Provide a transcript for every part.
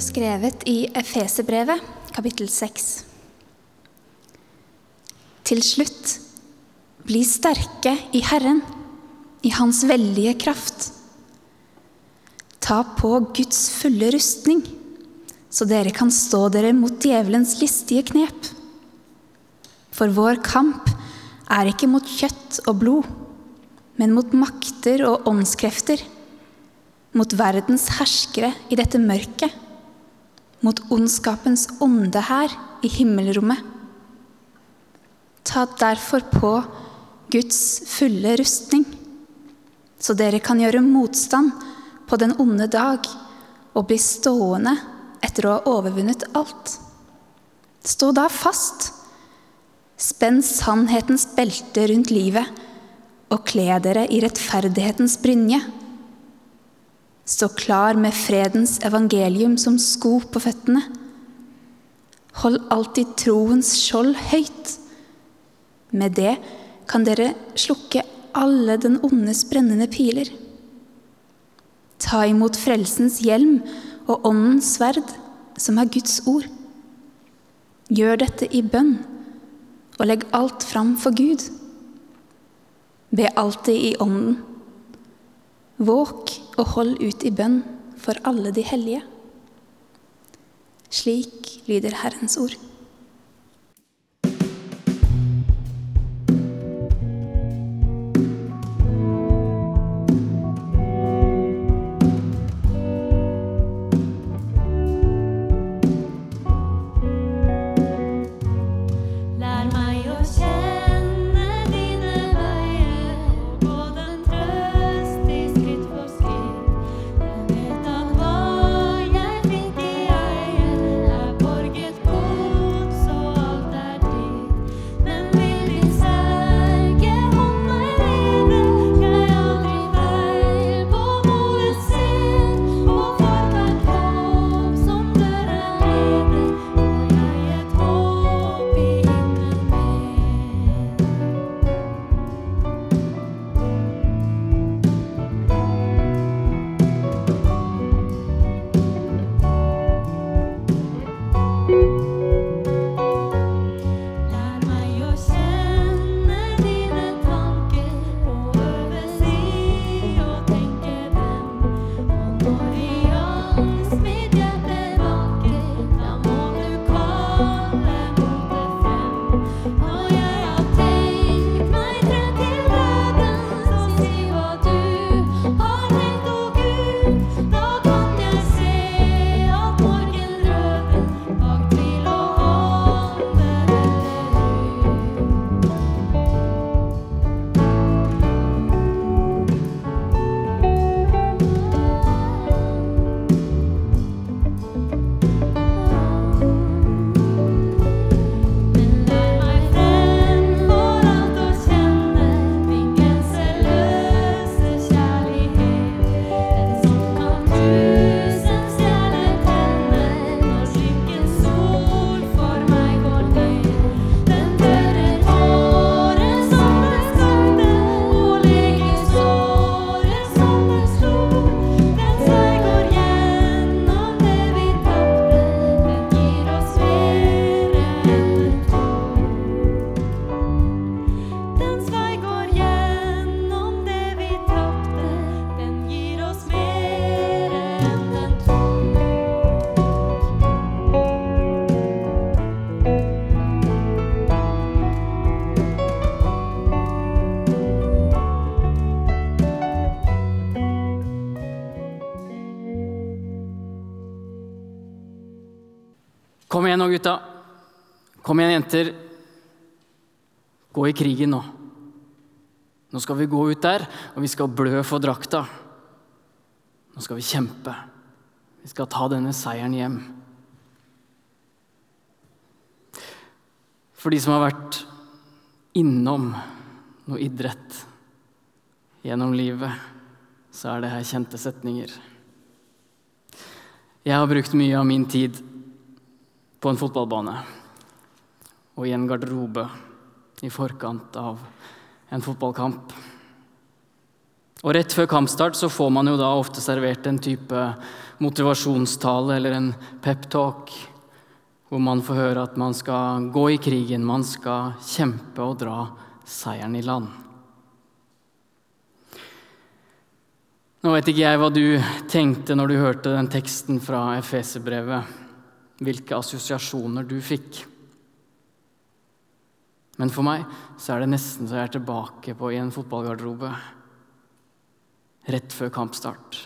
står skrevet i Efeserbrevet, kapittel 6. Til slutt, bli sterke i Herren, i Hans veldige kraft. Ta på Guds fulle rustning, så dere kan stå dere mot djevelens listige knep. For vår kamp er ikke mot kjøtt og blod, men mot makter og åndskrefter, mot verdens herskere i dette mørket, mot ondskapens ånde her i himmelrommet. Ta derfor på Guds fulle rustning, så dere kan gjøre motstand på den onde dag og bli stående etter å ha overvunnet alt. Stå da fast. Spenn sannhetens belte rundt livet og kle dere i rettferdighetens brynje. Stå klar med fredens evangelium som sko på føttene. Hold alltid troens skjold høyt. Med det kan dere slukke alle den ondes brennende piler. Ta imot frelsens hjelm og åndens sverd, som er Guds ord. Gjør dette i bønn, og legg alt fram for Gud. Be alltid i ånden. Våk og hold ut i bønn for alle de hellige. Slik lyder Herrens ord. Igjen nå, gutta. Kom igjen, jenter. Gå i krigen nå. Nå skal vi gå ut der, og vi skal blø for drakta. Nå skal vi kjempe. Vi skal ta denne seieren hjem. For de som har vært innom noe idrett gjennom livet, så er det her kjente setninger. Jeg har brukt mye av min tid på en fotballbane og i en garderobe i forkant av en fotballkamp. Og rett før kampstart så får man jo da ofte servert en type motivasjonstale eller en peptalk, hvor man får høre at man skal gå i krigen, man skal kjempe og dra seieren i land. Nå vet ikke jeg hva du tenkte når du hørte den teksten fra Efeserbrevet, hvilke assosiasjoner du fikk. Men for meg så er det nesten så jeg er tilbake på i en fotballgarderobe rett før kampstart.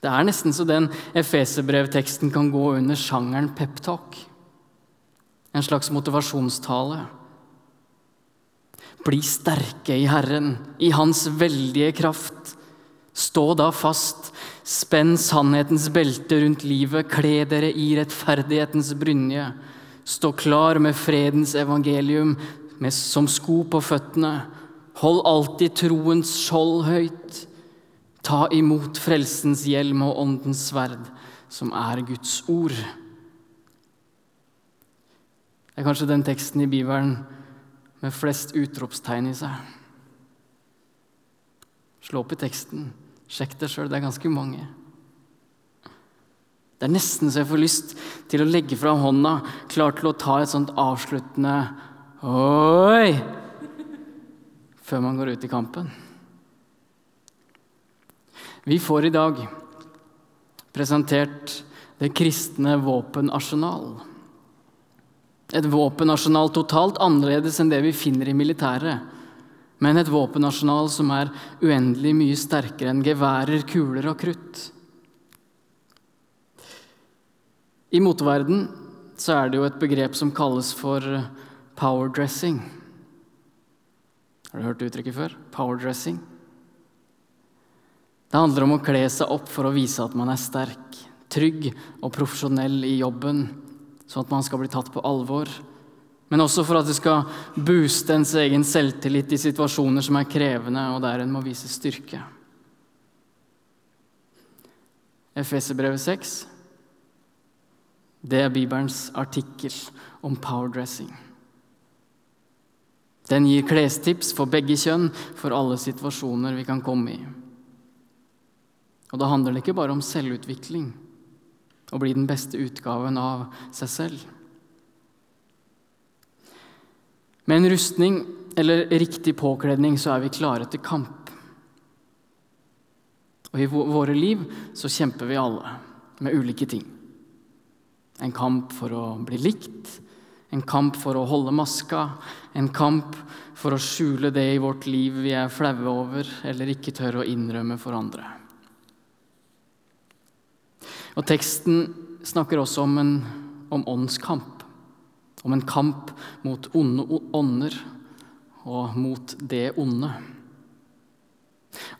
Det er nesten så den Efeserbrevteksten kan gå under sjangeren peptalk. En slags motivasjonstale. Bli sterke i Herren, i Hans veldige kraft. Stå da fast, spenn sannhetens belte rundt livet, kle dere i rettferdighetens brynje. Stå klar med fredens evangelium med, som sko på føttene. Hold alltid troens skjold høyt. Ta imot frelsens hjelm og åndens sverd, som er Guds ord. Det er kanskje den teksten i Bibelen med flest utropstegn i seg. Slå opp i teksten. Sjekk det sjøl, det er ganske mange. Det er nesten så jeg får lyst til å legge fram hånda, klar til å ta et sånt avsluttende Oi! før man går ut i kampen. Vi får i dag presentert det kristne våpenarsenal. Et våpenarsenal totalt annerledes enn det vi finner i militæret. Men et våpenarsenal som er uendelig mye sterkere enn geværer, kuler og krutt. I moteverden så er det jo et begrep som kalles for powerdressing. Har du hørt uttrykket før? Powerdressing. Det handler om å kle seg opp for å vise at man er sterk, trygg og profesjonell i jobben, sånn at man skal bli tatt på alvor. Men også for at det skal booste ens egen selvtillit i situasjoner som er krevende, og der en må vise styrke. Efeserbrevet 6 det er Bibelens artikkel om powerdressing. Den gir klestips for begge kjønn for alle situasjoner vi kan komme i. Og da handler det ikke bare om selvutvikling, å bli den beste utgaven av seg selv. Med en rustning eller riktig påkledning så er vi klare til kamp. Og i våre liv så kjemper vi alle med ulike ting. En kamp for å bli likt, en kamp for å holde maska, en kamp for å skjule det i vårt liv vi er flaue over eller ikke tør å innrømme for andre. Og Teksten snakker også om, en, om åndskamp. Om en kamp mot onde ånder og mot det onde.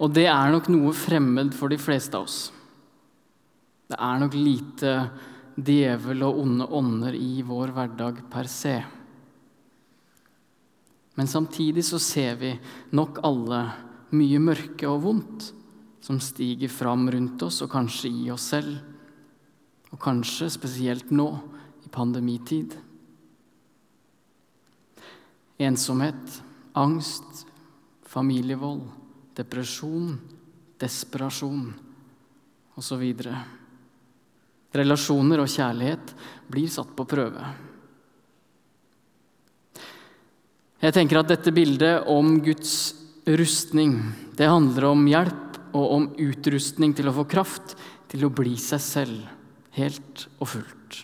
Og det er nok noe fremmed for de fleste av oss. Det er nok lite djevel og onde ånder i vår hverdag per se. Men samtidig så ser vi nok alle mye mørke og vondt som stiger fram rundt oss, og kanskje i oss selv. Og kanskje spesielt nå, i pandemitid. Ensomhet, angst, familievold, depresjon, desperasjon osv. Relasjoner og kjærlighet blir satt på prøve. Jeg tenker at dette bildet om Guds rustning, det handler om hjelp og om utrustning til å få kraft til å bli seg selv, helt og fullt.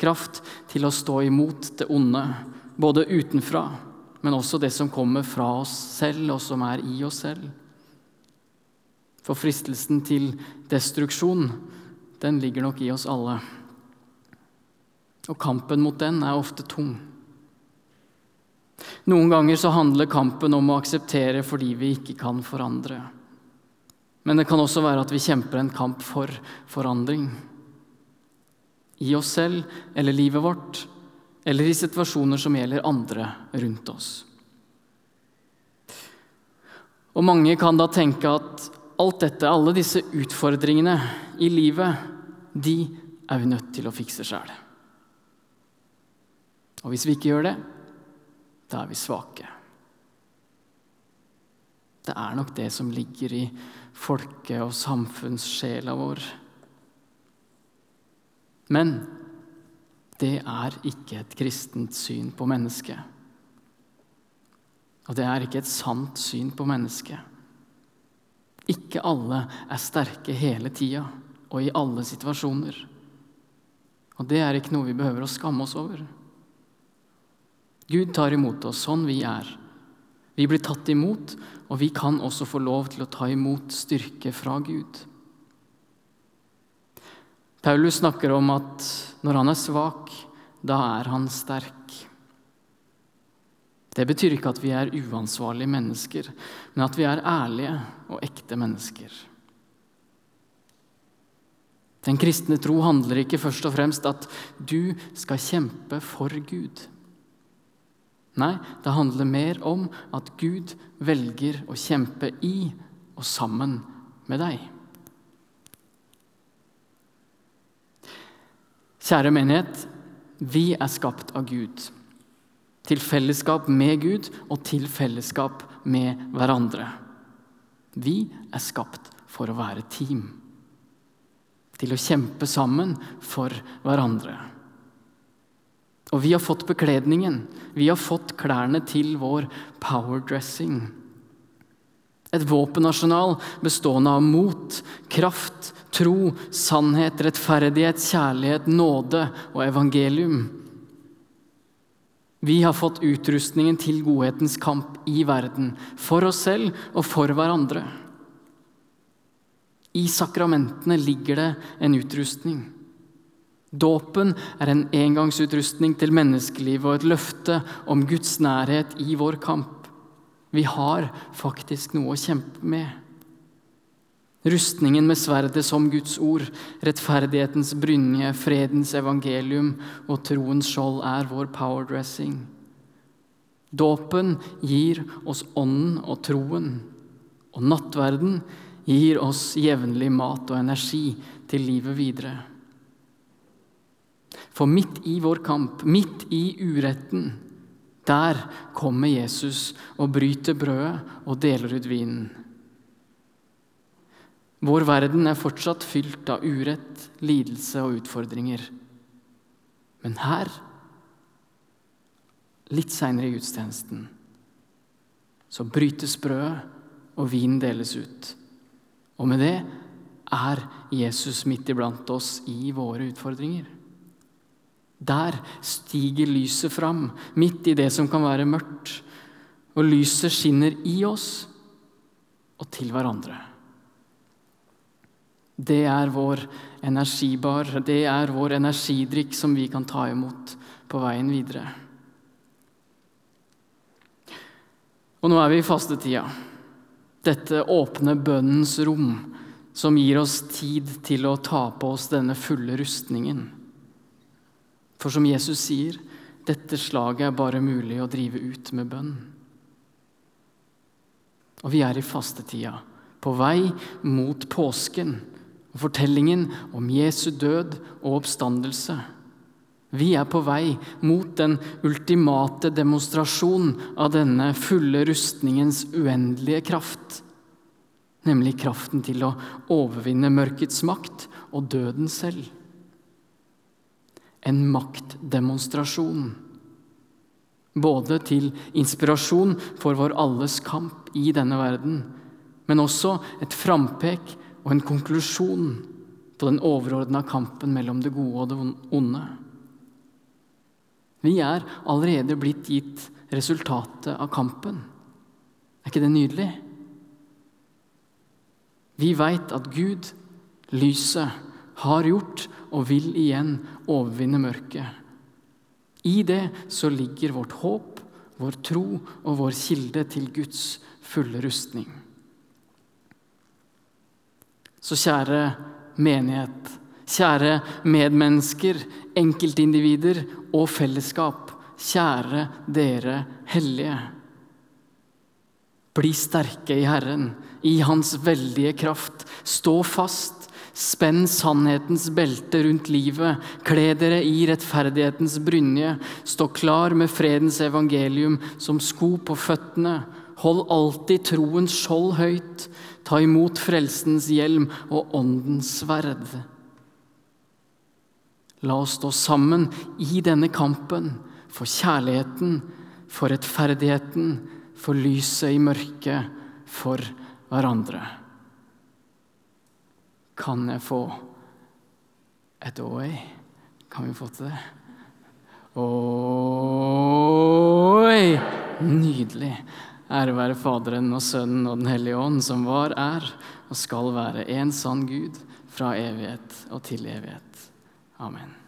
Kraft til å stå imot det onde, både utenfra, men også det som kommer fra oss selv, og som er i oss selv. For fristelsen til destruksjon, den ligger nok i oss alle. Og kampen mot den er ofte tung. Noen ganger så handler kampen om å akseptere fordi vi ikke kan forandre. Men det kan også være at vi kjemper en kamp for forandring. I oss selv eller livet vårt, eller i situasjoner som gjelder andre rundt oss. Og mange kan da tenke at alt dette, alle disse utfordringene i livet, de er vi nødt til å fikse sjæl. Og hvis vi ikke gjør det, da er vi svake. Det er nok det som ligger i folke- og samfunnssjela vår. Men det er ikke et kristent syn på mennesket. Og det er ikke et sant syn på mennesket. Ikke alle er sterke hele tida og i alle situasjoner. Og det er ikke noe vi behøver å skamme oss over. Gud tar imot oss sånn vi er. Vi blir tatt imot, og vi kan også få lov til å ta imot styrke fra Gud. Paulus snakker om at når han er svak, da er han sterk. Det betyr ikke at vi er uansvarlige mennesker, men at vi er ærlige og ekte mennesker. Den kristne tro handler ikke først og fremst at du skal kjempe for Gud. Nei, det handler mer om at Gud velger å kjempe i og sammen med deg. Kjære menighet, vi er skapt av Gud. Til fellesskap med Gud og til fellesskap med hverandre. Vi er skapt for å være team. Til å kjempe sammen for hverandre. Og vi har fått bekledningen. Vi har fått klærne til vår powerdressing. Et våpenarsenal bestående av mot, kraft, tro, sannhet, rettferdighet, kjærlighet, nåde og evangelium. Vi har fått utrustningen til godhetens kamp i verden, for oss selv og for hverandre. I sakramentene ligger det en utrustning. Dåpen er en engangsutrustning til menneskelivet og et løfte om Guds nærhet i vår kamp. Vi har faktisk noe å kjempe med. Rustningen med sverdet som Guds ord, rettferdighetens brynje, fredens evangelium og troens skjold er vår powerdressing. Dåpen gir oss ånden og troen, og nattverden gir oss jevnlig mat og energi til livet videre. For midt i vår kamp, midt i uretten, der kommer Jesus og bryter brødet og deler ut vinen. Vår verden er fortsatt fylt av urett, lidelse og utfordringer. Men her, litt seinere i gudstjenesten, så brytes brødet, og vinen deles ut. Og med det er Jesus midt iblant oss i våre utfordringer. Der stiger lyset fram, midt i det som kan være mørkt. Og lyset skinner i oss og til hverandre. Det er vår energibar, det er vår energidrikk som vi kan ta imot på veien videre. Og nå er vi i fastetida. Dette åpne bønnens rom som gir oss tid til å ta på oss denne fulle rustningen. For som Jesus sier, dette slaget er bare mulig å drive ut med bønn. Og vi er i fastetida, på vei mot påsken og fortellingen om Jesu død og oppstandelse. Vi er på vei mot den ultimate demonstrasjon av denne fulle rustningens uendelige kraft, nemlig kraften til å overvinne mørkets makt og døden selv en maktdemonstrasjon. Både til inspirasjon for vår alles kamp i denne verden, men også et frampek og en konklusjon på den overordna kampen mellom det gode og det onde. Vi er allerede blitt gitt resultatet av kampen. Er ikke det nydelig? Vi veit at Gud, lyset, har gjort og vil igjen overvinne mørket. I det så ligger vårt håp, vår tro og vår kilde til Guds fulle rustning. Så kjære menighet, kjære medmennesker, enkeltindivider og fellesskap, kjære dere hellige. Bli sterke i Herren, i Hans veldige kraft. Stå fast Spenn sannhetens belte rundt livet, kle dere i rettferdighetens brynje, stå klar med fredens evangelium som sko på føttene, Hold alltid troens skjold høyt. Ta imot frelsens hjelm og åndens sverd. La oss stå sammen i denne kampen for kjærligheten, for rettferdigheten, for lyset i mørket, for hverandre. Kan jeg få et oi? Kan vi få til det? Oi! Nydelig. Ære være Faderen og Sønnen og Den hellige ånd, som var, er og skal være en sann Gud fra evighet og til evighet. Amen.